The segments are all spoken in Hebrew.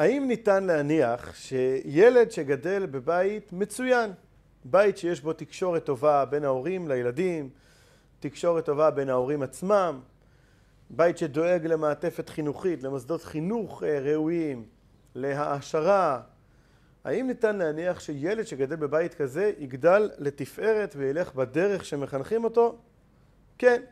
האם ניתן להניח שילד שגדל בבית מצוין, בית שיש בו תקשורת טובה בין ההורים לילדים, תקשורת טובה בין ההורים עצמם, בית שדואג למעטפת חינוכית, למוסדות חינוך אה, ראויים, להעשרה, האם ניתן להניח שילד שגדל בבית כזה יגדל לתפארת וילך בדרך שמחנכים אותו? כן.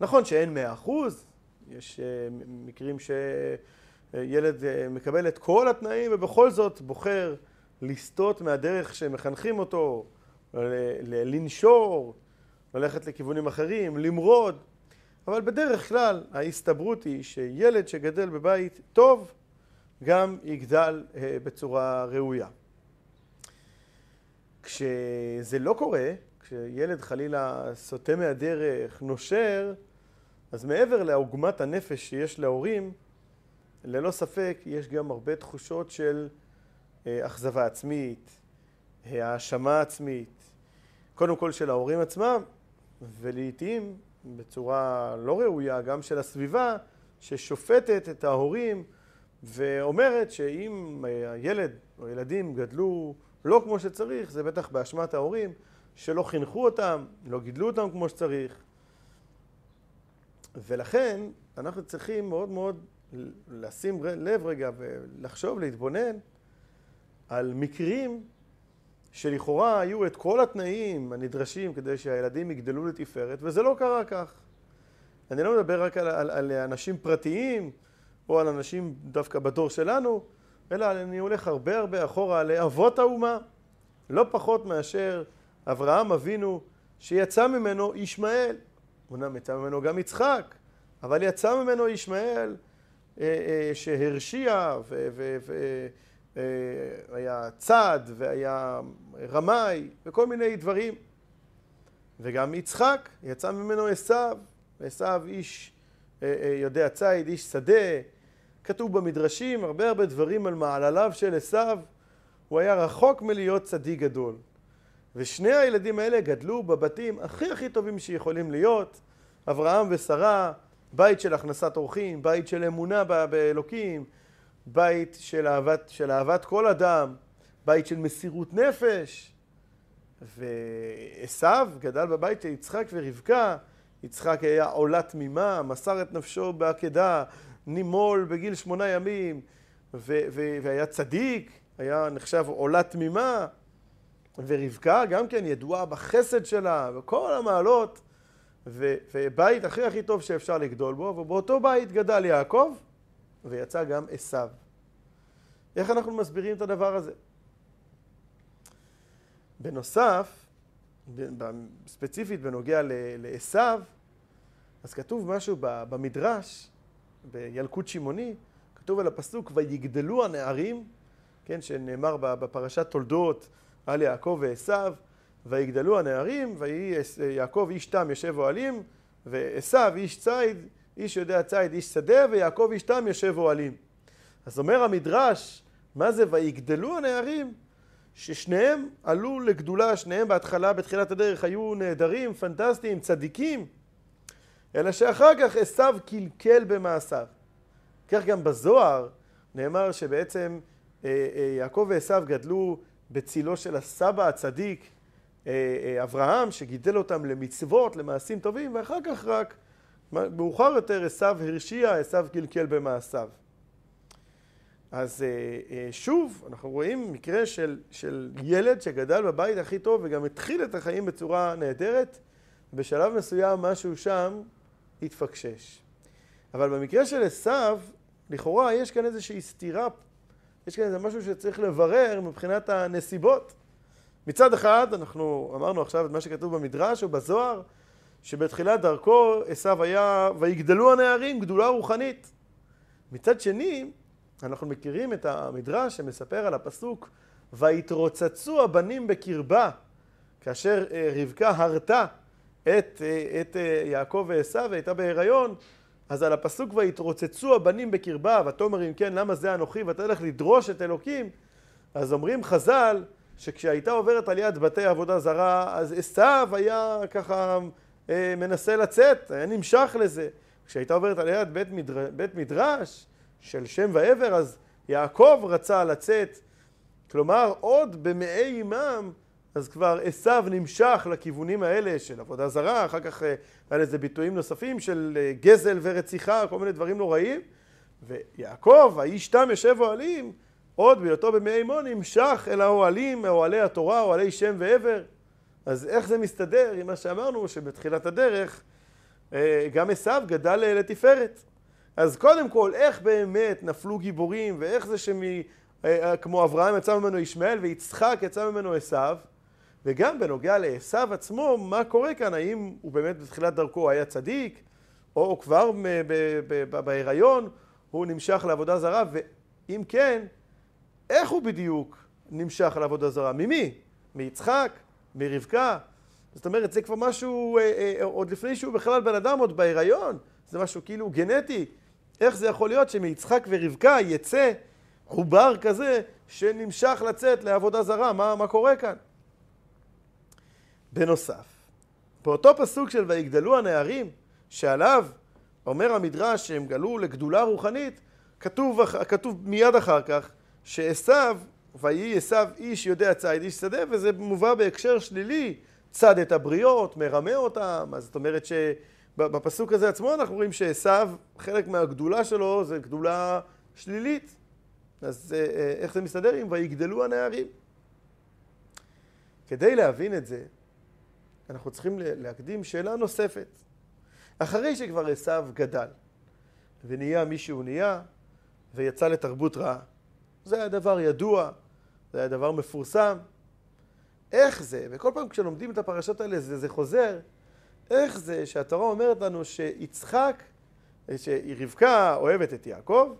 נכון שאין מאה אחוז, יש אה, מקרים שילד אה, מקבל את כל התנאים ובכל זאת בוחר לסטות מהדרך שמחנכים אותו, לנשור, ללכת לכיוונים אחרים, למרוד, אבל בדרך כלל ההסתברות היא שילד שגדל בבית טוב גם יגדל אה, בצורה ראויה. כשזה לא קורה, כשילד חלילה סוטה מהדרך, נושר, אז מעבר לעוגמת הנפש שיש להורים, ללא ספק יש גם הרבה תחושות של אה, אכזבה עצמית, האשמה עצמית, קודם כל של ההורים עצמם, ולעיתים בצורה לא ראויה גם של הסביבה ששופטת את ההורים ואומרת שאם הילד או הילדים גדלו לא כמו שצריך, זה בטח באשמת ההורים שלא חינכו אותם, לא גידלו אותם כמו שצריך. ולכן אנחנו צריכים מאוד מאוד לשים לב רגע ולחשוב, להתבונן על מקרים שלכאורה היו את כל התנאים הנדרשים כדי שהילדים יגדלו לתפארת, וזה לא קרה כך. אני לא מדבר רק על, על, על אנשים פרטיים, או על אנשים דווקא בדור שלנו, אלא אני הולך הרבה הרבה אחורה לאבות האומה, לא פחות מאשר אברהם אבינו שיצא ממנו ישמעאל. אמנם יצא ממנו גם יצחק, אבל יצא ממנו ישמעאל שהרשיע והיה צד והיה רמאי וכל מיני דברים. וגם יצחק, יצא ממנו עשיו, עשיו איש אה, יודע ציד, איש שדה, כתוב במדרשים הרבה הרבה דברים על מעלליו של עשיו, הוא היה רחוק מלהיות צדיק גדול. ושני הילדים האלה גדלו בבתים הכי הכי טובים שיכולים להיות, אברהם ושרה, בית של הכנסת אורחים, בית של אמונה באלוקים, בית של אהבת, של אהבת כל אדם, בית של מסירות נפש. ועשו גדל בבית של יצחק ורבקה, יצחק היה עולה תמימה, מסר את נפשו בעקדה, נימול בגיל שמונה ימים, ו- ו- והיה צדיק, היה נחשב עולה תמימה, ורבקה גם כן ידועה בחסד שלה, וכל המעלות, ובית הכי הכי טוב שאפשר לגדול בו, ובאותו בית גדל יעקב, ויצא גם עשו. איך אנחנו מסבירים את הדבר הזה? בנוסף, ספציפית בנוגע לעשו, אז כתוב משהו במדרש, בילקוט שמעוני, כתוב על הפסוק ויגדלו הנערים, כן, שנאמר בפרשת תולדות על יעקב ועשו, ויגדלו הנערים, ויהי יעקב איש תם יושב אוהלים, ועשו איש ציד, איש יודע ציד איש שדה, ויעקב איש תם יושב אוהלים. אז אומר המדרש, מה זה ויגדלו הנערים? ששניהם עלו לגדולה, שניהם בהתחלה, בתחילת הדרך, היו נהדרים, פנטסטיים, צדיקים. אלא שאחר כך עשיו קלקל במעשיו. כך גם בזוהר נאמר שבעצם אה, אה, יעקב ועשיו גדלו בצילו של הסבא הצדיק אברהם, שגידל אותם למצוות, למעשים טובים, ואחר כך רק, מאוחר יותר עשיו הרשיע, עשיו קלקל במעשיו. אז שוב, אנחנו רואים מקרה של, של ילד שגדל בבית הכי טוב וגם התחיל את החיים בצורה נהדרת, בשלב מסוים משהו שם התפקשש. אבל במקרה של עשיו, לכאורה יש כאן איזושהי סתירה, יש כאן איזה משהו שצריך לברר מבחינת הנסיבות. מצד אחד, אנחנו אמרנו עכשיו את מה שכתוב במדרש או בזוהר, שבתחילת דרכו עשיו היה ויגדלו הנערים גדולה רוחנית. מצד שני, אנחנו מכירים את המדרש שמספר על הפסוק ויתרוצצו הבנים בקרבה כאשר אה, רבקה הרתה את, אה, את אה, יעקב ועשיו והייתה בהיריון, אז על הפסוק ויתרוצצו הבנים בקרבה, ותאמר אם כן למה זה אנוכי ותלך לדרוש את אלוקים, אז אומרים חז"ל שכשהייתה עוברת על יד בתי עבודה זרה, אז עשיו היה ככה אה, מנסה לצאת, היה נמשך לזה. כשהייתה עוברת על יד בית, מדר... בית מדרש של שם ועבר, אז יעקב רצה לצאת, כלומר עוד במעי אימם אז כבר עשיו נמשך לכיוונים האלה של עבודה זרה, אחר כך אה, היה לזה ביטויים נוספים של אה, גזל ורציחה, כל מיני דברים נוראים. ויעקב, האיש תם יושב אוהלים, עוד בהיותו במי אימו נמשך אל האוהלים, אוהלי התורה, אוהלי שם ועבר. אז איך זה מסתדר עם מה שאמרנו, שבתחילת הדרך אה, גם עשיו גדל לתפארת. אז קודם כל, איך באמת נפלו גיבורים, ואיך זה שכמו אברהם יצא ממנו ישמעאל ויצחק יצא ממנו עשיו, וגם בנוגע לעשו עצמו, מה קורה כאן? האם הוא באמת בתחילת דרכו היה צדיק, או כבר בהיריון הוא נמשך לעבודה זרה, ואם כן, איך הוא בדיוק נמשך לעבודה זרה? ממי? מיצחק? מרבקה? זאת אומרת, זה כבר משהו, אה, אה, עוד לפני שהוא בכלל בן אדם, עוד בהיריון, זה משהו כאילו גנטי. איך זה יכול להיות שמיצחק ורבקה יצא עובר כזה שנמשך לצאת לעבודה זרה? מה, מה קורה כאן? בנוסף, באותו פסוק של ויגדלו הנערים, שעליו אומר המדרש שהם גלו לגדולה רוחנית, כתוב, כתוב מיד אחר כך שעשו, ויהי עשו איש יודע ציד איש שדה, וזה מובא בהקשר שלילי, צד את הבריות, מרמה אותם, אז זאת אומרת שבפסוק הזה עצמו אנחנו רואים שעשו, חלק מהגדולה שלו זה גדולה שלילית. אז אה, אה, איך זה מסתדר עם ויגדלו הנערים? כדי להבין את זה, אנחנו צריכים להקדים שאלה נוספת. אחרי שכבר עשיו גדל ונהיה מי שהוא נהיה ויצא לתרבות רעה, זה היה דבר ידוע, זה היה דבר מפורסם. איך זה, וכל פעם כשלומדים את הפרשות האלה זה, זה חוזר, איך זה שהתורה אומרת לנו שיצחק, שרבקה אוהבת את יעקב,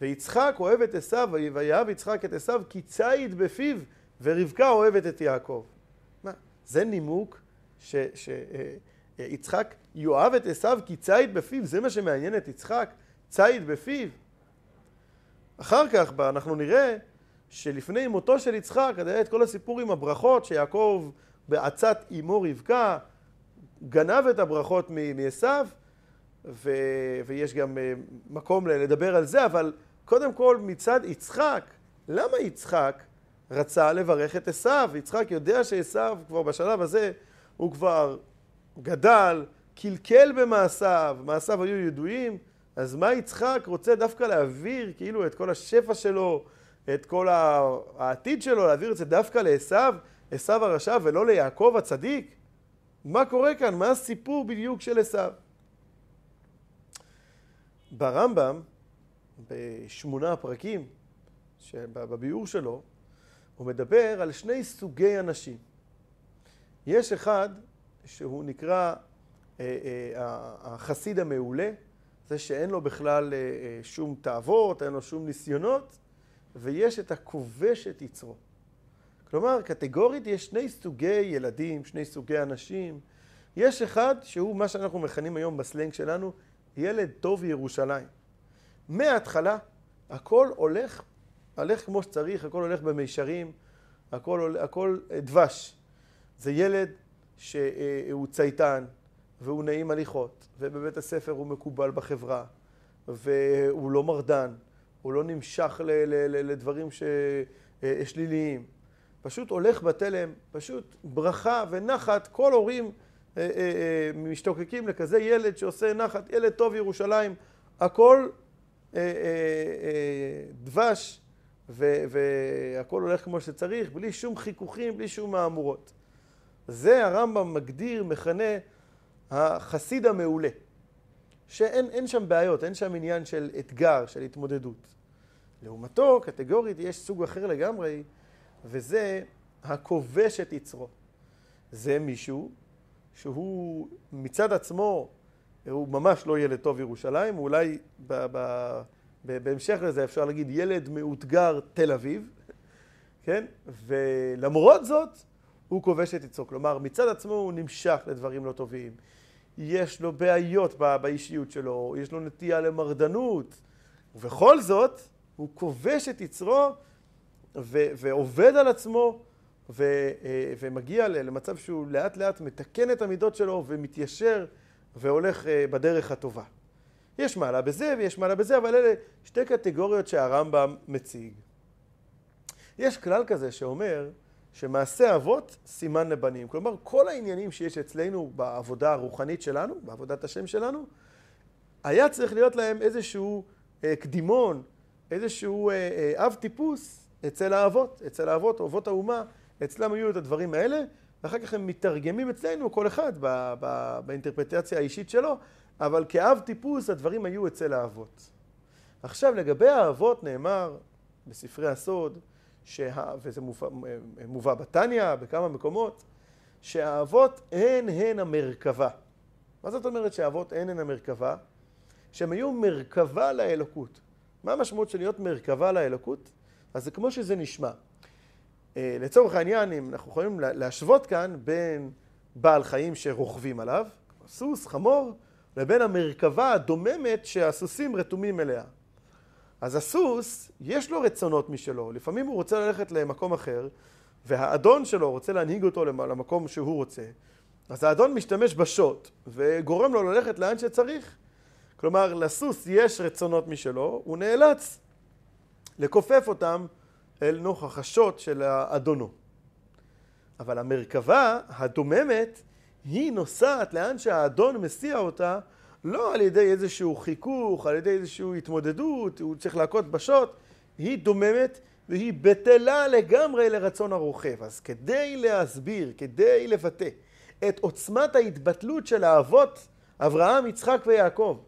ויצחק אוהב את עשיו, ויאהב יצחק את עשיו כי ציד בפיו, ורבקה אוהבת את יעקב. מה, זה נימוק שיצחק יאהב את עשיו כי ציד בפיו, זה מה שמעניין את יצחק, ציד בפיו. אחר כך אנחנו נראה שלפני מותו של יצחק, היה את כל הסיפור עם הברכות שיעקב בעצת אמו רבקה גנב את הברכות מעשיו ויש גם אה, מקום לדבר על זה, אבל קודם כל מצד יצחק, למה יצחק רצה לברך את עשיו? יצחק יודע שעשיו כבר בשלב הזה הוא כבר גדל, קלקל במעשיו, מעשיו היו ידועים, אז מה יצחק רוצה דווקא להעביר כאילו את כל השפע שלו, את כל העתיד שלו, להעביר את זה דווקא לעשו, עשו הרשע ולא ליעקב הצדיק? מה קורה כאן? מה הסיפור בדיוק של עשו? ברמב"ם, בשמונה הפרקים, בביאור שלו, הוא מדבר על שני סוגי אנשים. יש אחד שהוא נקרא אה, אה, החסיד המעולה, זה שאין לו בכלל אה, שום תאוות, אין לו שום ניסיונות, ויש את הכובש את יצרו. כלומר, קטגורית יש שני סוגי ילדים, שני סוגי אנשים. יש אחד שהוא מה שאנחנו מכנים היום בסלנג שלנו, ילד טוב ירושלים. מההתחלה הכל הולך, הולך כמו שצריך, הכל הולך במישרים, הכל, הכל דבש. זה ילד שהוא צייתן, והוא נעים הליכות, ובבית הספר הוא מקובל בחברה, והוא לא מרדן, הוא לא נמשך ל- ל- ל- לדברים ש- שליליים. פשוט הולך בתלם, פשוט ברכה ונחת, כל הורים אה, אה, אה, משתוקקים לכזה ילד שעושה נחת, ילד טוב ירושלים, הכל דבש והכל הולך כמו שצריך, בלי שום חיכוכים, בלי שום מהמורות. זה הרמב"ם מגדיר, מכנה, החסיד המעולה. שאין שם בעיות, אין שם עניין של אתגר, של התמודדות. לעומתו, קטגורית, יש סוג אחר לגמרי, וזה הכובש את יצרו. זה מישהו שהוא מצד עצמו, הוא ממש לא ילד טוב ירושלים, הוא אולי ב- ב- ב- בהמשך לזה אפשר להגיד ילד מאותגר תל אביב, כן? ולמרות זאת, הוא כובש את יצרו. כלומר, מצד עצמו הוא נמשך לדברים לא טובים. יש לו בעיות באישיות שלו, יש לו נטייה למרדנות, ובכל זאת, הוא כובש את יצרו ו- ועובד על עצמו ו- אה, ומגיע למצב שהוא לאט לאט מתקן את המידות שלו ומתיישר והולך אה, בדרך הטובה. יש מעלה בזה ויש מעלה בזה, אבל אלה שתי קטגוריות שהרמב"ם מציג. יש כלל כזה שאומר שמעשה אבות סימן לבנים. כלומר, כל העניינים שיש אצלנו בעבודה הרוחנית שלנו, בעבודת השם שלנו, היה צריך להיות להם איזשהו אה, קדימון, איזשהו אה, אה, אב טיפוס אצל האבות, אצל האבות, אבות האומה, אצלם היו את הדברים האלה, ואחר כך הם מתרגמים אצלנו, כל אחד ב, ב, באינטרפטציה האישית שלו, אבל כאב טיפוס הדברים היו אצל האבות. עכשיו, לגבי האבות נאמר בספרי הסוד, שה, וזה מובא, מובא בתניא, בכמה מקומות, שהאבות הן הן המרכבה. מה זאת אומרת שהאבות הן הן המרכבה? שהם היו מרכבה לאלוקות. מה המשמעות של להיות מרכבה לאלוקות? אז זה כמו שזה נשמע. אה, לצורך העניין, אם אנחנו יכולים להשוות כאן בין בעל חיים שרוכבים עליו, סוס, חמור, לבין המרכבה הדוממת שהסוסים רתומים אליה. אז הסוס, יש לו רצונות משלו, לפעמים הוא רוצה ללכת למקום אחר, והאדון שלו רוצה להנהיג אותו למקום שהוא רוצה, אז האדון משתמש בשוט, וגורם לו ללכת לאן שצריך. כלומר, לסוס יש רצונות משלו, הוא נאלץ לכופף אותם אל נוכח השוט של האדונו. אבל המרכבה הדוממת, היא נוסעת לאן שהאדון מסיע אותה, לא על ידי איזשהו חיכוך, על ידי איזושהי התמודדות, הוא צריך להכות בשוט, היא דוממת והיא בטלה לגמרי לרצון הרוכב. אז כדי להסביר, כדי לבטא את עוצמת ההתבטלות של האבות, אברהם, יצחק ויעקב,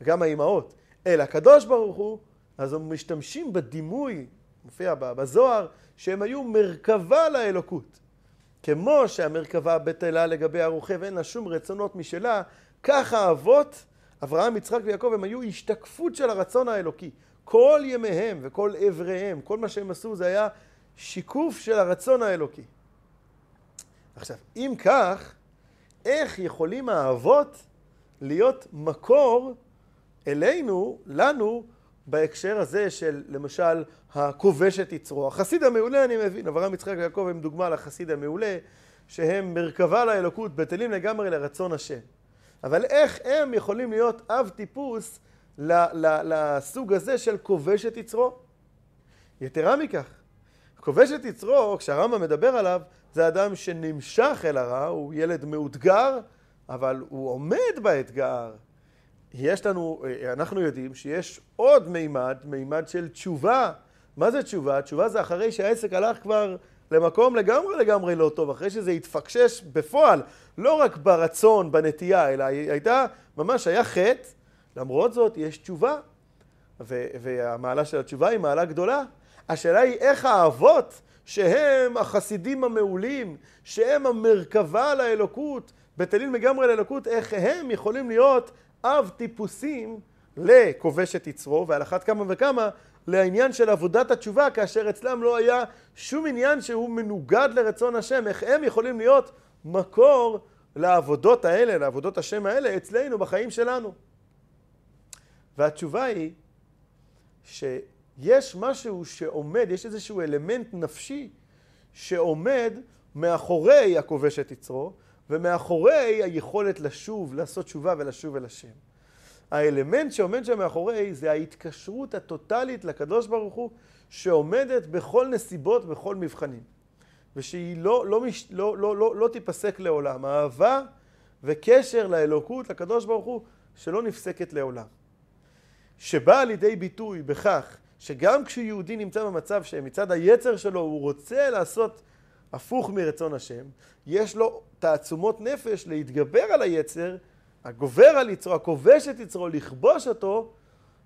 וגם האימהות, אל הקדוש ברוך הוא, אז הם משתמשים בדימוי, מופיע בזוהר, שהם היו מרכבה לאלוקות. כמו שהמרכבה בטלה לגבי הרוכב, אין לה שום רצונות משלה, כך האבות, אברהם, יצחק ויעקב, הם היו השתקפות של הרצון האלוקי. כל ימיהם וכל אבריהם, כל מה שהם עשו זה היה שיקוף של הרצון האלוקי. עכשיו, אם כך, איך יכולים האבות להיות מקור אלינו, לנו, בהקשר הזה של למשל הכובש את יצרו. החסיד המעולה אני מבין, אברהם יצחק ויעקב הם דוגמה לחסיד המעולה שהם מרכבה לאלוקות, בטלים לגמרי לרצון השם. אבל איך הם יכולים להיות אב טיפוס לסוג הזה של כובש את יצרו? יתרה מכך, כובש את יצרו, כשהרמב"ם מדבר עליו, זה אדם שנמשך אל הרע, הוא ילד מאותגר, אבל הוא עומד באתגר. יש לנו, אנחנו יודעים שיש עוד מימד, מימד של תשובה. מה זה תשובה? תשובה זה אחרי שהעסק הלך כבר למקום לגמרי לגמרי לא טוב, אחרי שזה התפקשש בפועל, לא רק ברצון, בנטייה, אלא הייתה, ממש היה חטא, למרות זאת יש תשובה, והמעלה של התשובה היא מעלה גדולה. השאלה היא איך האבות, שהם החסידים המעולים, שהם המרכבה לאלוקות, בטלים לגמרי לאלוקות, איך הם יכולים להיות אב טיפוסים לכובש את יצרו, ועל אחת כמה וכמה לעניין של עבודת התשובה, כאשר אצלם לא היה שום עניין שהוא מנוגד לרצון השם, איך הם יכולים להיות מקור לעבודות האלה, לעבודות השם האלה, אצלנו, בחיים שלנו. והתשובה היא שיש משהו שעומד, יש איזשהו אלמנט נפשי שעומד מאחורי הכובש את יצרו, ומאחורי היכולת לשוב, לעשות תשובה ולשוב אל השם. האלמנט שעומד שם מאחורי זה ההתקשרות הטוטלית לקדוש ברוך הוא שעומדת בכל נסיבות, בכל מבחנים. ושהיא לא, לא, לא, לא, לא, לא תיפסק לעולם. אהבה וקשר לאלוקות, לקדוש ברוך הוא, שלא נפסקת לעולם. שבאה לידי ביטוי בכך שגם כשיהודי נמצא במצב שמצד היצר שלו הוא רוצה לעשות הפוך מרצון השם, יש לו תעצומות נפש להתגבר על היצר הגובר על יצרו, הכובש את יצרו, לכבוש אותו,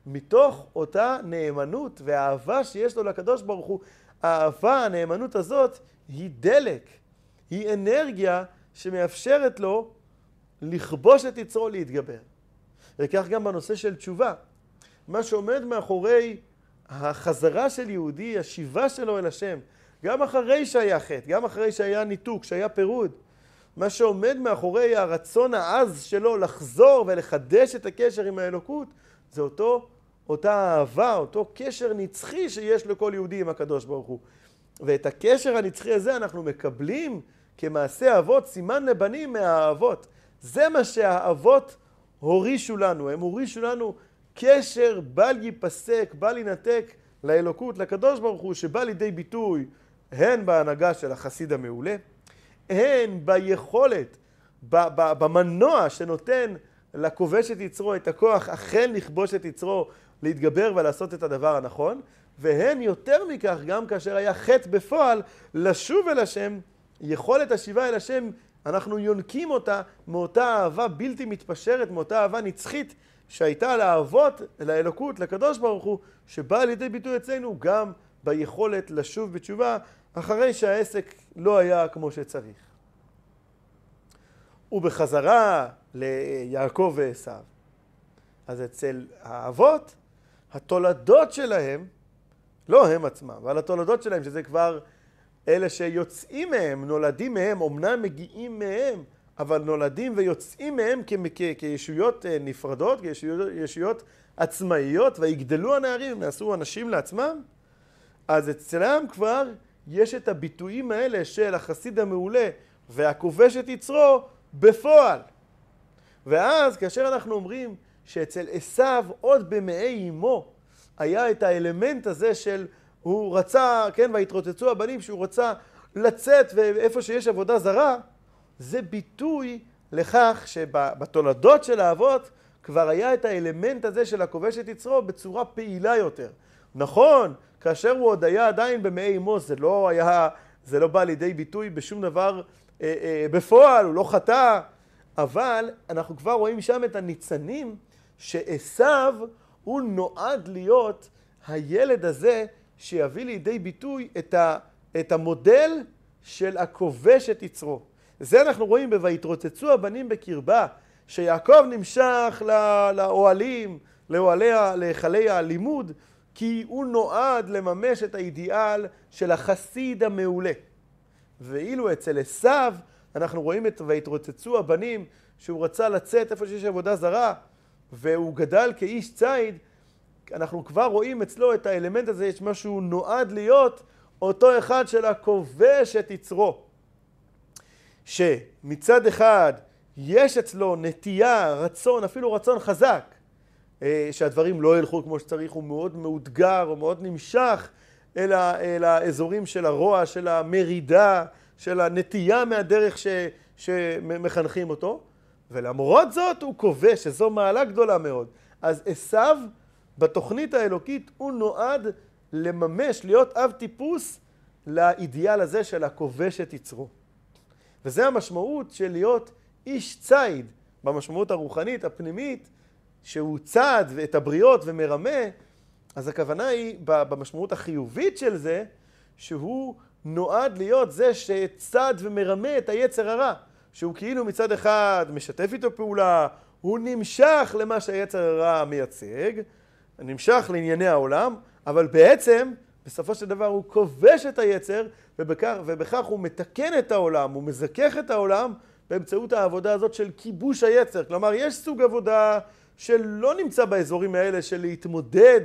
מתוך אותה נאמנות ואהבה שיש לו לקדוש ברוך הוא. האהבה, הנאמנות הזאת, היא דלק, היא אנרגיה שמאפשרת לו לכבוש את יצרו להתגבר. וכך גם בנושא של תשובה. מה שעומד מאחורי החזרה של יהודי, השיבה שלו אל השם, גם אחרי שהיה חטא, גם אחרי שהיה ניתוק, שהיה פירוד, מה שעומד מאחורי הרצון העז שלו לחזור ולחדש את הקשר עם האלוקות, זה אותו, אותה אהבה, אותו קשר נצחי שיש לכל יהודי עם הקדוש ברוך הוא. ואת הקשר הנצחי הזה אנחנו מקבלים כמעשה אבות, סימן לבנים מהאבות. זה מה שהאבות הורישו לנו, הם הורישו לנו קשר בל ייפסק, בל יינתק לאלוקות, לקדוש ברוך הוא, שבא לידי ביטוי הן בהנהגה של החסיד המעולה, הן ביכולת, במנוע שנותן לכובש את יצרו את הכוח אכן לכבוש את יצרו, להתגבר ולעשות את הדבר הנכון, והן יותר מכך, גם כאשר היה חטא בפועל, לשוב אל השם, יכולת השיבה אל השם, אנחנו יונקים אותה מאותה אהבה בלתי מתפשרת, מאותה אהבה נצחית שהייתה לאהבות, לאלוקות, לקדוש ברוך הוא, שבאה לידי ביטוי אצלנו גם ביכולת לשוב בתשובה אחרי שהעסק לא היה כמו שצריך. ובחזרה ליעקב ועשו. אז אצל האבות, התולדות שלהם, לא הם עצמם, אבל התולדות שלהם, שזה כבר אלה שיוצאים מהם, נולדים מהם, אמנם מגיעים מהם, אבל נולדים ויוצאים מהם כישויות אה, נפרדות, כישויות עצמאיות, ויגדלו הנערים, נעשו אנשים לעצמם, אז אצלם כבר יש את הביטויים האלה של החסיד המעולה והכובש את יצרו בפועל. ואז כאשר אנחנו אומרים שאצל עשיו עוד במעי אמו היה את האלמנט הזה של הוא רצה, כן, והתרוצצו הבנים שהוא רצה לצאת ואיפה שיש עבודה זרה, זה ביטוי לכך שבתולדות של האבות כבר היה את האלמנט הזה של הכובש את יצרו בצורה פעילה יותר. נכון, כאשר הוא עוד היה עדיין במעי אמו זה לא היה, זה לא בא לידי ביטוי בשום דבר אה, אה, בפועל, הוא לא חטא, אבל אנחנו כבר רואים שם את הניצנים שעשו הוא נועד להיות הילד הזה שיביא לידי ביטוי את, ה, את המודל של הכובש את יצרו. זה אנחנו רואים ב"ויתרוצצו הבנים בקרבה", שיעקב נמשך לאוהלים, לאוהלי, להיכלי הלימוד, כי הוא נועד לממש את האידיאל של החסיד המעולה. ואילו אצל עשיו אנחנו רואים את ויתרוצצו הבנים, שהוא רצה לצאת איפה שיש עבודה זרה, והוא גדל כאיש ציד, אנחנו כבר רואים אצלו את האלמנט הזה, יש משהו נועד להיות אותו אחד של הכובש את יצרו. שמצד אחד יש אצלו נטייה, רצון, אפילו רצון חזק, שהדברים לא ילכו כמו שצריך, הוא מאוד מאותגר, הוא מאוד נמשך אל, ה, אל האזורים של הרוע, של המרידה, של הנטייה מהדרך ש, שמחנכים אותו, ולמרות זאת הוא כובש, שזו מעלה גדולה מאוד. אז עשיו, בתוכנית האלוקית, הוא נועד לממש, להיות אב טיפוס לאידיאל הזה של הכובש את יצרו. וזה המשמעות של להיות איש ציד, במשמעות הרוחנית, הפנימית, שהוא צד את הבריות ומרמה, אז הכוונה היא, במשמעות החיובית של זה, שהוא נועד להיות זה שצד ומרמה את היצר הרע. שהוא כאילו מצד אחד משתף איתו פעולה, הוא נמשך למה שהיצר הרע מייצג, נמשך לענייני העולם, אבל בעצם, בסופו של דבר הוא כובש את היצר, ובכך, ובכך הוא מתקן את העולם, הוא מזכך את העולם באמצעות העבודה הזאת של כיבוש היצר. כלומר, יש סוג עבודה שלא נמצא באזורים האלה של להתמודד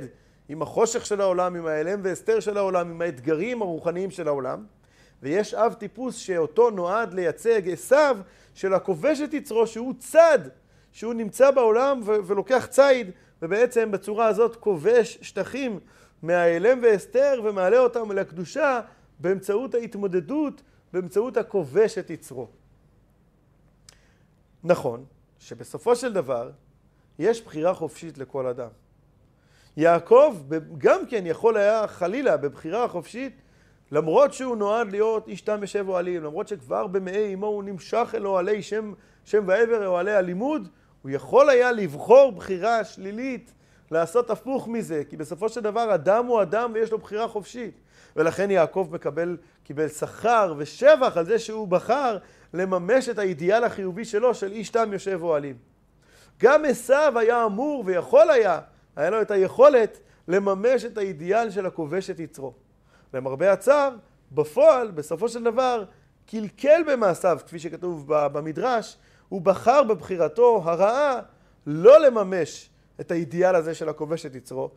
עם החושך של העולם, עם ההלם והסתר של העולם, עם האתגרים הרוחניים של העולם. ויש אב טיפוס שאותו נועד לייצג עשיו של הכובש את יצרו שהוא צד, שהוא נמצא בעולם ו- ולוקח ציד ובעצם בצורה הזאת כובש שטחים מההלם והסתר ומעלה אותם לקדושה באמצעות ההתמודדות, באמצעות הכובש את יצרו. נכון שבסופו של דבר יש בחירה חופשית לכל אדם. יעקב גם כן יכול היה חלילה בבחירה חופשית למרות שהוא נועד להיות איש תם ושב אוהלים, למרות שכבר במעי אמו הוא נמשך אל אוהלי שם, שם ועבר, אוהלי הלימוד, הוא יכול היה לבחור בחירה שלילית, לעשות הפוך מזה, כי בסופו של דבר אדם הוא אדם ויש לו בחירה חופשית. ולכן יעקב מקבל, קיבל שכר ושבח על זה שהוא בחר לממש את האידיאל החיובי שלו של איש תם יושב אוהלים. גם עשיו היה אמור ויכול היה, היה לו את היכולת לממש את האידיאל של הכובש את יצרו. למרבה הצער, בפועל, בסופו של דבר, קלקל במעשיו, כפי שכתוב במדרש, הוא בחר בבחירתו הרעה לא לממש את האידיאל הזה של הכובש את יצרו,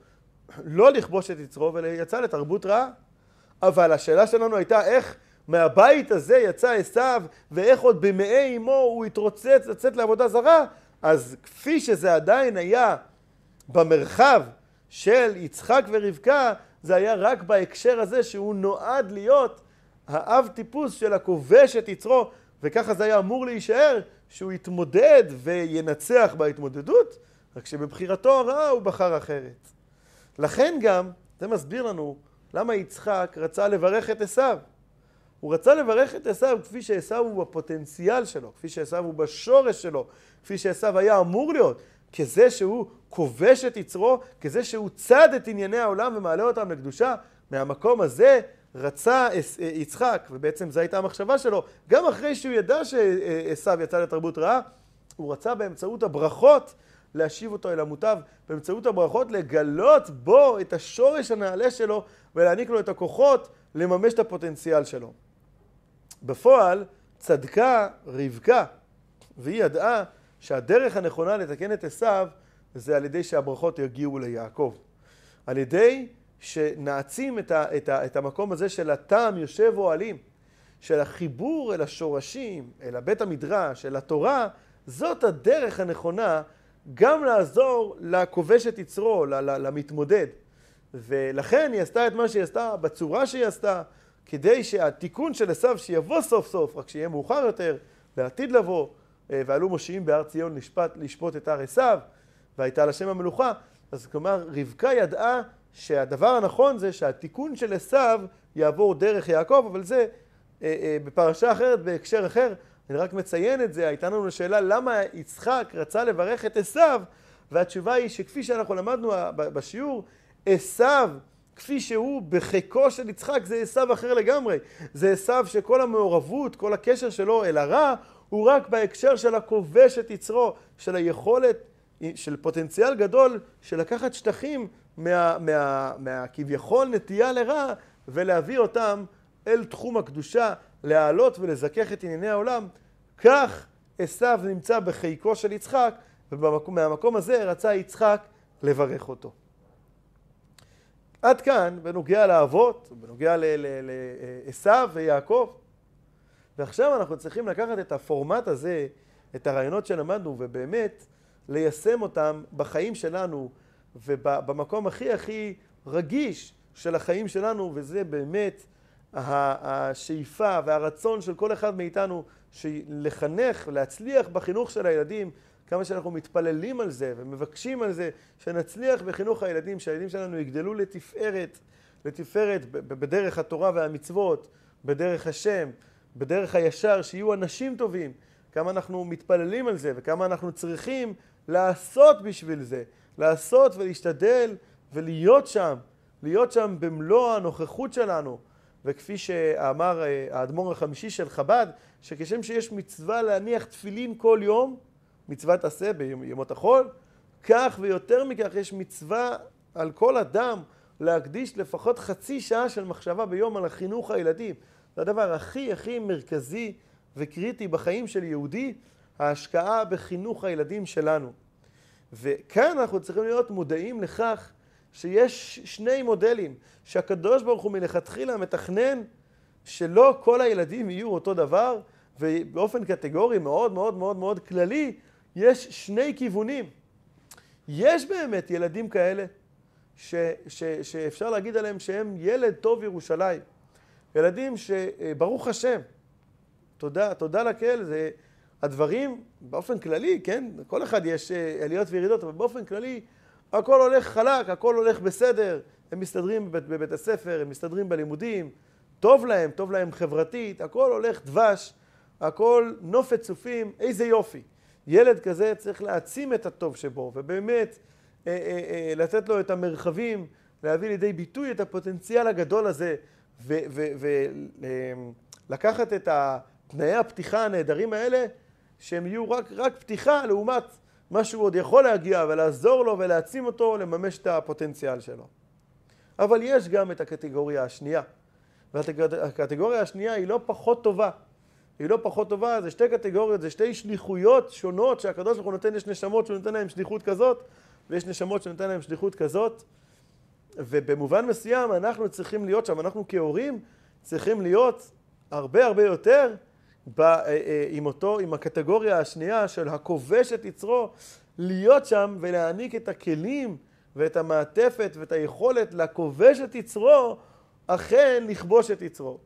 לא לכבוש את יצרו, ויצא לתרבות רעה. אבל השאלה שלנו הייתה איך מהבית הזה יצא עשיו, ואיך עוד במעי אמו הוא התרוצץ לצאת לעבודה זרה, אז כפי שזה עדיין היה במרחב של יצחק ורבקה, זה היה רק בהקשר הזה שהוא נועד להיות האב טיפוס של הכובש את יצרו, וככה זה היה אמור להישאר, שהוא יתמודד וינצח בהתמודדות, רק שבבחירתו הרעה הוא בחר אחרת. לכן גם, זה מסביר לנו למה יצחק רצה לברך את עשיו. הוא רצה לברך את עשיו כפי שעשיו הוא בפוטנציאל שלו, כפי שעשיו הוא בשורש שלו, כפי שעשיו היה אמור להיות, כזה שהוא כובש את יצרו, כזה שהוא צד את ענייני העולם ומעלה אותם לקדושה. מהמקום הזה רצה יצחק, ובעצם זו הייתה המחשבה שלו, גם אחרי שהוא ידע שעשיו יצא לתרבות רעה, הוא רצה באמצעות הברכות להשיב אותו אל המוטב, באמצעות הברכות לגלות בו את השורש הנעלה שלו ולהעניק לו את הכוחות לממש את הפוטנציאל שלו. בפועל צדקה רבקה, והיא ידעה שהדרך הנכונה לתקן את עשיו זה על ידי שהברכות יגיעו ליעקב. על ידי שנעצים את, ה, את, ה, את המקום הזה של הטעם יושב אוהלים, של החיבור אל השורשים, אל הבית המדרש, אל התורה, זאת הדרך הנכונה גם לעזור לכובש את יצרו, למתמודד. ולכן היא עשתה את מה שהיא עשתה בצורה שהיא עשתה, כדי שהתיקון של עשיו שיבוא סוף סוף, רק שיהיה מאוחר יותר, לעתיד לבוא, אה, ועלו מושיעים בהר ציון לשפט, לשפוט את הר עשיו, והייתה לשם המלוכה. אז כלומר, רבקה ידעה שהדבר הנכון זה שהתיקון של עשיו יעבור דרך יעקב, אבל זה אה, אה, בפרשה אחרת, בהקשר אחר. אני רק מציין את זה, הייתה לנו שאלה למה יצחק רצה לברך את עשיו, והתשובה היא שכפי שאנחנו למדנו בשיעור, עשיו כפי שהוא בחיקו של יצחק זה עשיו אחר לגמרי. זה עשיו שכל המעורבות, כל הקשר שלו אל הרע, הוא רק בהקשר של הכובש את יצרו, של היכולת, של פוטנציאל גדול של לקחת שטחים מהכביכול מה, מה, נטייה לרע ולהביא אותם אל תחום הקדושה, להעלות ולזכך את ענייני העולם. כך עשיו נמצא בחיקו של יצחק, ומהמקום הזה רצה יצחק לברך אותו. עד כאן בנוגע לאבות, בנוגע לעשיו ויעקב. ועכשיו אנחנו צריכים לקחת את הפורמט הזה, את הרעיונות שלמדנו, ובאמת ליישם אותם בחיים שלנו, ובמקום הכי הכי רגיש של החיים שלנו, וזה באמת השאיפה והרצון של כל אחד מאיתנו לחנך, להצליח בחינוך של הילדים, כמה שאנחנו מתפללים על זה ומבקשים על זה, שנצליח בחינוך הילדים, שהילדים שלנו יגדלו לתפארת, לתפארת בדרך התורה והמצוות, בדרך השם, בדרך הישר, שיהיו אנשים טובים. כמה אנחנו מתפללים על זה וכמה אנחנו צריכים לעשות בשביל זה, לעשות ולהשתדל ולהיות שם, להיות שם במלוא הנוכחות שלנו. וכפי שאמר אה, האדמו"ר החמישי של חב"ד, שכשם שיש מצווה להניח תפילין כל יום, מצוות עשה בימות החול, כך ויותר מכך יש מצווה על כל אדם להקדיש לפחות חצי שעה של מחשבה ביום על החינוך הילדים. זה הדבר הכי הכי מרכזי וקריטי בחיים של יהודי, ההשקעה בחינוך הילדים שלנו. וכאן אנחנו צריכים להיות מודעים לכך שיש שני מודלים, שהקדוש ברוך הוא מלכתחילה מתכנן שלא כל הילדים יהיו אותו דבר, ובאופן קטגורי מאוד מאוד מאוד מאוד כללי, יש שני כיוונים. יש באמת ילדים כאלה ש, ש, שאפשר להגיד עליהם שהם ילד טוב ירושלים. ילדים שברוך השם, תודה, תודה לקהל, זה הדברים באופן כללי, כן? כל אחד יש אה, עליות וירידות, אבל באופן כללי הכל הולך חלק, הכל הולך בסדר, הם מסתדרים בבית, בבית הספר, הם מסתדרים בלימודים, טוב להם, טוב להם חברתית, הכל הולך דבש, הכל נופת צופים, איזה יופי. ילד כזה צריך להעצים את הטוב שבו, ובאמת אה, אה, אה, לתת לו את המרחבים, להביא לידי ביטוי את הפוטנציאל הגדול הזה, ולקחת את תנאי הפתיחה הנהדרים האלה, שהם יהיו רק, רק פתיחה לעומת מה שהוא עוד יכול להגיע, ולעזור לו ולהעצים אותו לממש את הפוטנציאל שלו. אבל יש גם את הקטגוריה השנייה. והקטגוריה השנייה היא לא פחות טובה. היא לא פחות טובה, זה שתי קטגוריות, זה שתי שליחויות שונות שהקדוש ברוך הוא נותן, יש נשמות שהוא נותן להם שליחות כזאת, ויש נשמות שהוא נותן להם שליחות כזאת. ובמובן מסוים אנחנו צריכים להיות שם, אנחנו כהורים צריכים להיות הרבה הרבה יותר בא, עם אותו, עם הקטגוריה השנייה של הכובש את יצרו, להיות שם ולהעניק את הכלים ואת המעטפת ואת היכולת לכובש את יצרו, אכן לכבוש את יצרו.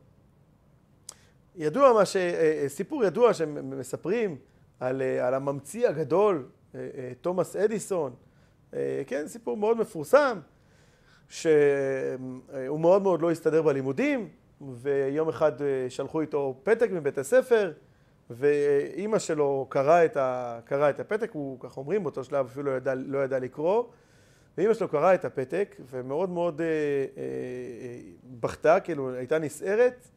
ידוע מה ש... סיפור ידוע שמספרים על, על הממציא הגדול, תומאס אדיסון, כן, סיפור מאוד מפורסם, שהוא מאוד מאוד לא הסתדר בלימודים, ויום אחד שלחו איתו פתק מבית הספר, ואימא שלו קראה את, ה... קרא את הפתק, הוא, כך אומרים, באותו שלב אפילו לא ידע, לא ידע לקרוא, ואימא שלו קראה את הפתק, ומאוד מאוד אה, אה, בכתה, כאילו הייתה נסערת,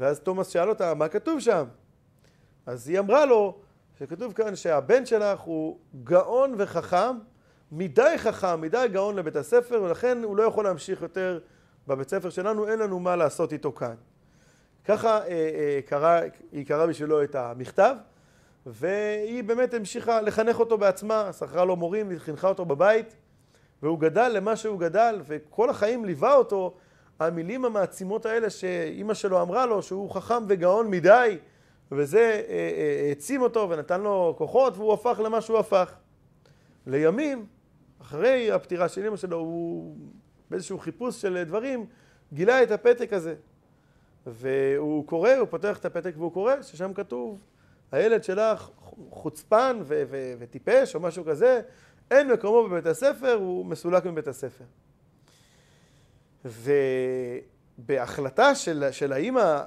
ואז תומאס שאל אותה, מה כתוב שם? אז היא אמרה לו, שכתוב כאן שהבן שלך הוא גאון וחכם, מדי חכם, מדי גאון לבית הספר, ולכן הוא לא יכול להמשיך יותר בבית ספר שלנו, אין לנו מה לעשות איתו כאן. ככה אה, אה, קרא, היא קראה בשבילו את המכתב, והיא באמת המשיכה לחנך אותו בעצמה, שכרה לו מורים, חינכה אותו בבית, והוא גדל למה שהוא גדל, וכל החיים ליווה אותו המילים המעצימות האלה שאימא שלו אמרה לו, שהוא חכם וגאון מדי, וזה אה, העצים אותו ונתן לו כוחות, והוא הפך למה שהוא הפך. לימים, אחרי הפטירה של אימא שלו, הוא באיזשהו חיפוש של דברים, גילה את הפתק הזה. והוא קורא, הוא פותח את הפתק והוא קורא, ששם כתוב, הילד שלך חוצפן ו- ו- וטיפש או משהו כזה, אין מקומו בבית הספר, הוא מסולק מבית הספר. ובהחלטה של, של האימא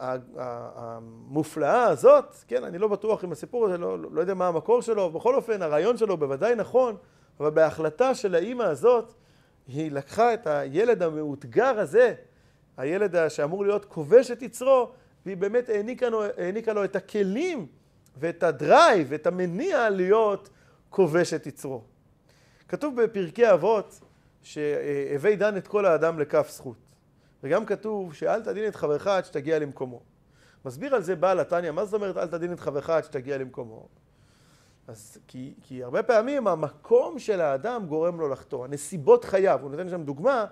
המופלאה הזאת, כן, אני לא בטוח אם הסיפור הזה, לא, לא יודע מה המקור שלו, בכל אופן הרעיון שלו בוודאי נכון, אבל בהחלטה של האימא הזאת, היא לקחה את הילד המאותגר הזה, הילד שאמור להיות כובש את יצרו, והיא באמת העניקה לו, העניקה לו את הכלים ואת הדרייב ואת המניע להיות כובש את יצרו. כתוב בפרקי אבות שהווי דן את כל האדם לכף זכות. וגם כתוב שאל תדין את חברך עד שתגיע למקומו. מסביר על זה בעל התניא, מה זאת אומרת אל תדין את חברך עד שתגיע למקומו? אז כי, כי הרבה פעמים המקום של האדם גורם לו לחטוא, הנסיבות חייו. הוא נותן שם דוגמה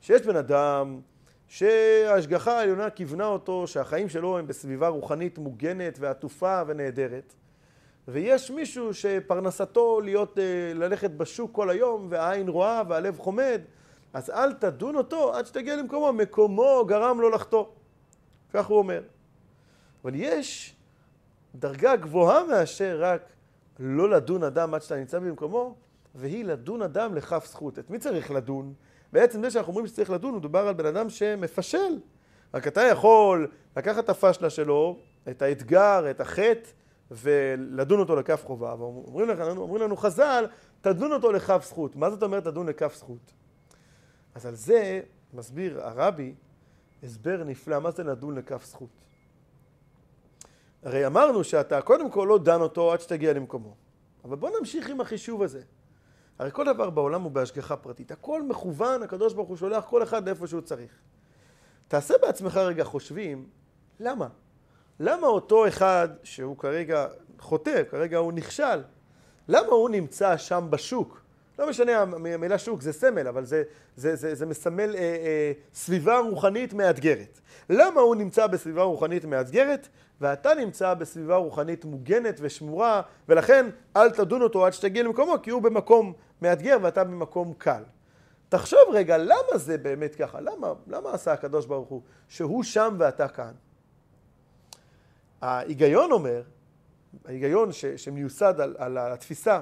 שיש בן אדם שההשגחה העליונה כיוונה אותו שהחיים שלו הם בסביבה רוחנית מוגנת ועטופה ונהדרת. ויש מישהו שפרנסתו להיות, אה, ללכת בשוק כל היום והעין רואה והלב חומד, אז אל תדון אותו עד שתגיע למקומו, מקומו גרם לו לחטוא. כך הוא אומר. אבל יש דרגה גבוהה מאשר רק לא לדון אדם עד שאתה נמצא במקומו, והיא לדון אדם לכף זכות. את מי צריך לדון? בעצם זה שאנחנו אומרים שצריך לדון, מדובר על בן אדם שמפשל. רק אתה יכול לקחת את הפשלה שלו, את האתגר, את החטא, ולדון אותו לכף חובה. ואומרים לנו, אומרים לנו חז"ל, תדון אותו לכף זכות. מה זאת אומרת תדון לכף זכות? אז על זה מסביר הרבי הסבר נפלא, מה זה לדון לכף זכות. הרי אמרנו שאתה קודם כל לא דן אותו עד שתגיע למקומו. אבל בוא נמשיך עם החישוב הזה. הרי כל דבר בעולם הוא בהשגחה פרטית. הכל מכוון, הקדוש ברוך הוא שולח כל אחד לאיפה שהוא צריך. תעשה בעצמך רגע חושבים, למה? למה אותו אחד שהוא כרגע חוטא, כרגע הוא נכשל, למה הוא נמצא שם בשוק? לא משנה, המילה שוק זה סמל, אבל זה, זה, זה, זה מסמל אה, אה, סביבה רוחנית מאתגרת. למה הוא נמצא בסביבה רוחנית מאתגרת, ואתה נמצא בסביבה רוחנית מוגנת ושמורה, ולכן אל תדון אותו עד שתגיע למקומו, כי הוא במקום מאתגר ואתה במקום קל. תחשוב רגע, למה זה באמת ככה? למה, למה עשה הקדוש ברוך הוא שהוא שם ואתה כאן? ההיגיון אומר, ההיגיון ש, שמיוסד על, על התפיסה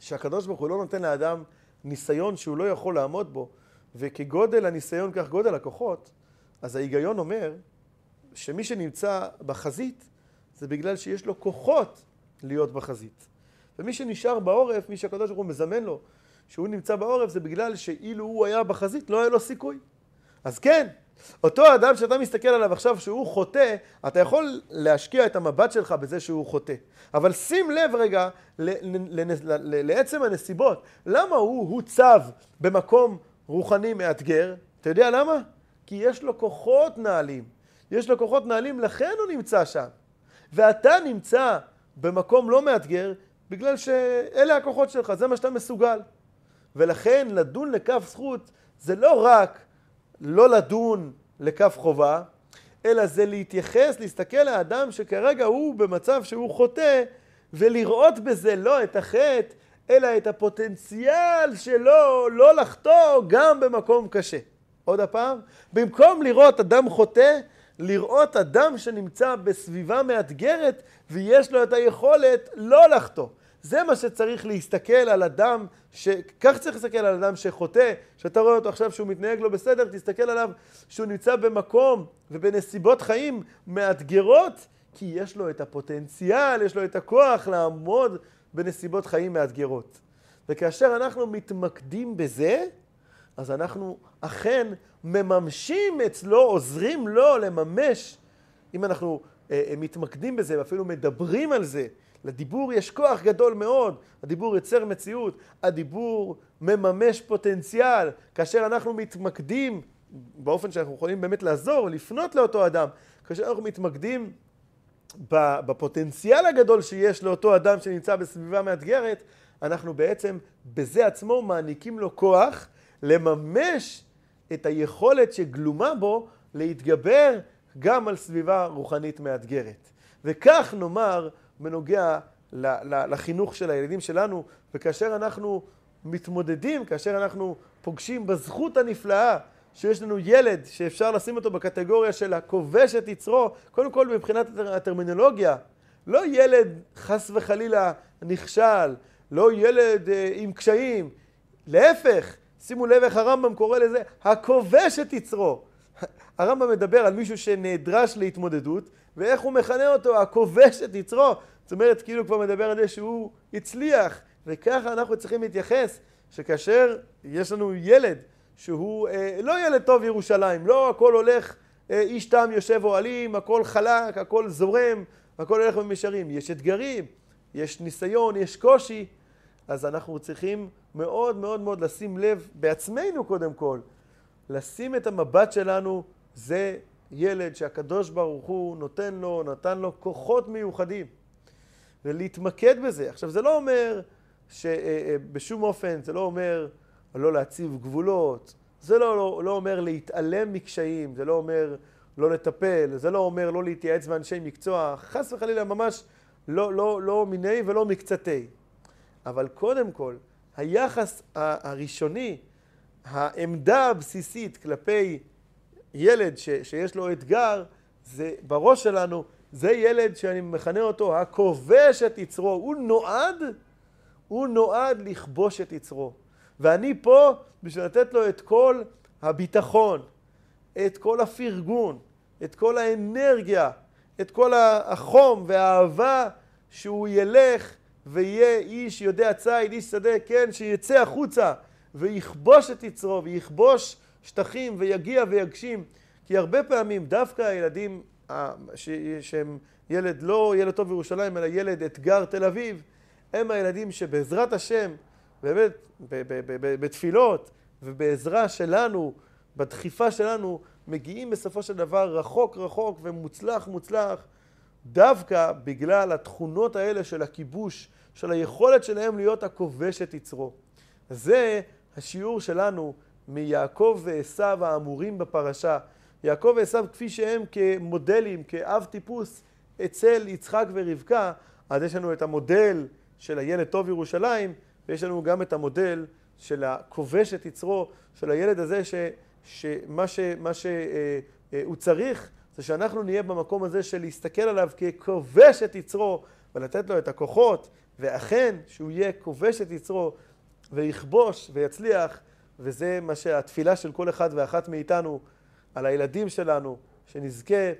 שהקדוש ברוך הוא לא נותן לאדם ניסיון שהוא לא יכול לעמוד בו, וכגודל הניסיון כך גודל הכוחות, אז ההיגיון אומר שמי שנמצא בחזית זה בגלל שיש לו כוחות להיות בחזית. ומי שנשאר בעורף, מי שהקדוש ברוך הוא מזמן לו שהוא נמצא בעורף, זה בגלל שאילו הוא היה בחזית לא היה לו סיכוי. אז כן, אותו אדם שאתה מסתכל עליו עכשיו שהוא חוטא, אתה יכול להשקיע את המבט שלך בזה שהוא חוטא. אבל שים לב רגע לעצם הנסיבות. למה הוא הוצב במקום רוחני מאתגר? אתה יודע למה? כי יש לו כוחות נעלים. יש לו כוחות נעלים, לכן הוא נמצא שם. ואתה נמצא במקום לא מאתגר, בגלל שאלה הכוחות שלך, זה מה שאתה מסוגל. ולכן לדון לכף זכות זה לא רק לא לדון לכף חובה, אלא זה להתייחס, להסתכל לאדם שכרגע הוא במצב שהוא חוטא, ולראות בזה לא את החטא, אלא את הפוטנציאל שלו לא לחטוא גם במקום קשה. עוד הפעם, במקום לראות אדם חוטא, לראות אדם שנמצא בסביבה מאתגרת ויש לו את היכולת לא לחטוא. זה מה שצריך להסתכל על אדם, ש... כך צריך להסתכל על אדם שחוטא, שאתה רואה אותו עכשיו שהוא מתנהג לא בסדר, תסתכל עליו שהוא נמצא במקום ובנסיבות חיים מאתגרות, כי יש לו את הפוטנציאל, יש לו את הכוח לעמוד בנסיבות חיים מאתגרות. וכאשר אנחנו מתמקדים בזה, אז אנחנו אכן מממשים אצלו, עוזרים לו לממש, אם אנחנו אה, אה, מתמקדים בזה ואפילו מדברים על זה, לדיבור יש כוח גדול מאוד, הדיבור יוצר מציאות, הדיבור מממש פוטנציאל, כאשר אנחנו מתמקדים באופן שאנחנו יכולים באמת לעזור, לפנות לאותו אדם, כאשר אנחנו מתמקדים בפוטנציאל הגדול שיש לאותו אדם שנמצא בסביבה מאתגרת, אנחנו בעצם בזה עצמו מעניקים לו כוח לממש את היכולת שגלומה בו להתגבר גם על סביבה רוחנית מאתגרת. וכך נאמר בנוגע לחינוך של הילדים שלנו, וכאשר אנחנו מתמודדים, כאשר אנחנו פוגשים בזכות הנפלאה שיש לנו ילד שאפשר לשים אותו בקטגוריה של הכובש את יצרו, קודם כל מבחינת הטרמינולוגיה, לא ילד חס וחלילה נכשל, לא ילד אה, עם קשיים, להפך, שימו לב איך הרמב"ם קורא לזה, הכובש את יצרו. הרמב"ם מדבר על מישהו שנדרש להתמודדות, ואיך הוא מכנה אותו, הכובש את יצרו. זאת אומרת, כאילו כבר מדבר על זה שהוא הצליח, וככה אנחנו צריכים להתייחס, שכאשר יש לנו ילד שהוא אה, לא ילד טוב ירושלים, לא הכל הולך, אה, איש תם יושב אוהלים, הכל חלק, הכל זורם, הכל הולך במישרים. יש אתגרים, יש ניסיון, יש קושי, אז אנחנו צריכים מאוד מאוד מאוד לשים לב בעצמנו קודם כל, לשים את המבט שלנו, זה ילד שהקדוש ברוך הוא נותן לו, נתן לו כוחות מיוחדים, ולהתמקד בזה. עכשיו זה לא אומר שבשום אה, אופן, זה לא אומר לא להציב גבולות, זה לא, לא, לא אומר להתעלם מקשיים, זה לא אומר לא לטפל, זה לא אומר לא להתייעץ באנשי מקצוע, חס וחלילה ממש לא, לא, לא מיני ולא מקצתי. אבל קודם כל, היחס הראשוני, העמדה הבסיסית כלפי ילד ש, שיש לו אתגר, זה בראש שלנו, זה ילד שאני מכנה אותו הכובש את יצרו. הוא נועד, הוא נועד לכבוש את יצרו. ואני פה בשביל לתת לו את כל הביטחון, את כל הפרגון, את כל האנרגיה, את כל החום והאהבה שהוא ילך ויהיה איש יודע ציד, איש שדה, כן, שיצא החוצה ויכבוש את יצרו ויכבוש שטחים ויגיע ויגשים. כי הרבה פעמים דווקא הילדים שהם ילד לא ילד טוב בירושלים, אלא ילד אתגר תל אביב, הם הילדים שבעזרת השם, באמת, בתפילות ובעזרה שלנו, בדחיפה שלנו, מגיעים בסופו של דבר רחוק רחוק ומוצלח מוצלח, דווקא בגלל התכונות האלה של הכיבוש, של היכולת שלהם להיות הכובש את יצרו. זה השיעור שלנו מיעקב ועשו האמורים בפרשה. יעקב ועשו כפי שהם כמודלים, כאב טיפוס אצל יצחק ורבקה, אז יש לנו את המודל של הילד טוב ירושלים, ויש לנו גם את המודל של הכובש את יצרו, של הילד הזה ש, שמה שהוא אה, אה, צריך זה שאנחנו נהיה במקום הזה של להסתכל עליו ככובש את יצרו ולתת לו את הכוחות, ואכן שהוא יהיה כובש את יצרו ויכבוש ויצליח, וזה מה שהתפילה של כל אחד ואחת מאיתנו על הילדים שלנו, שנזכה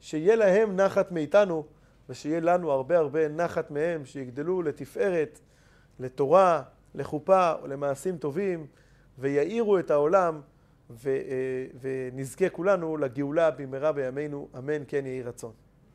שיהיה להם נחת מאיתנו ושיהיה לנו הרבה הרבה נחת מהם, שיגדלו לתפארת, לתורה, לחופה ולמעשים טובים, ויאירו את העולם, ו, אה, ונזכה כולנו לגאולה במהרה בימינו, אמן כן יהי רצון.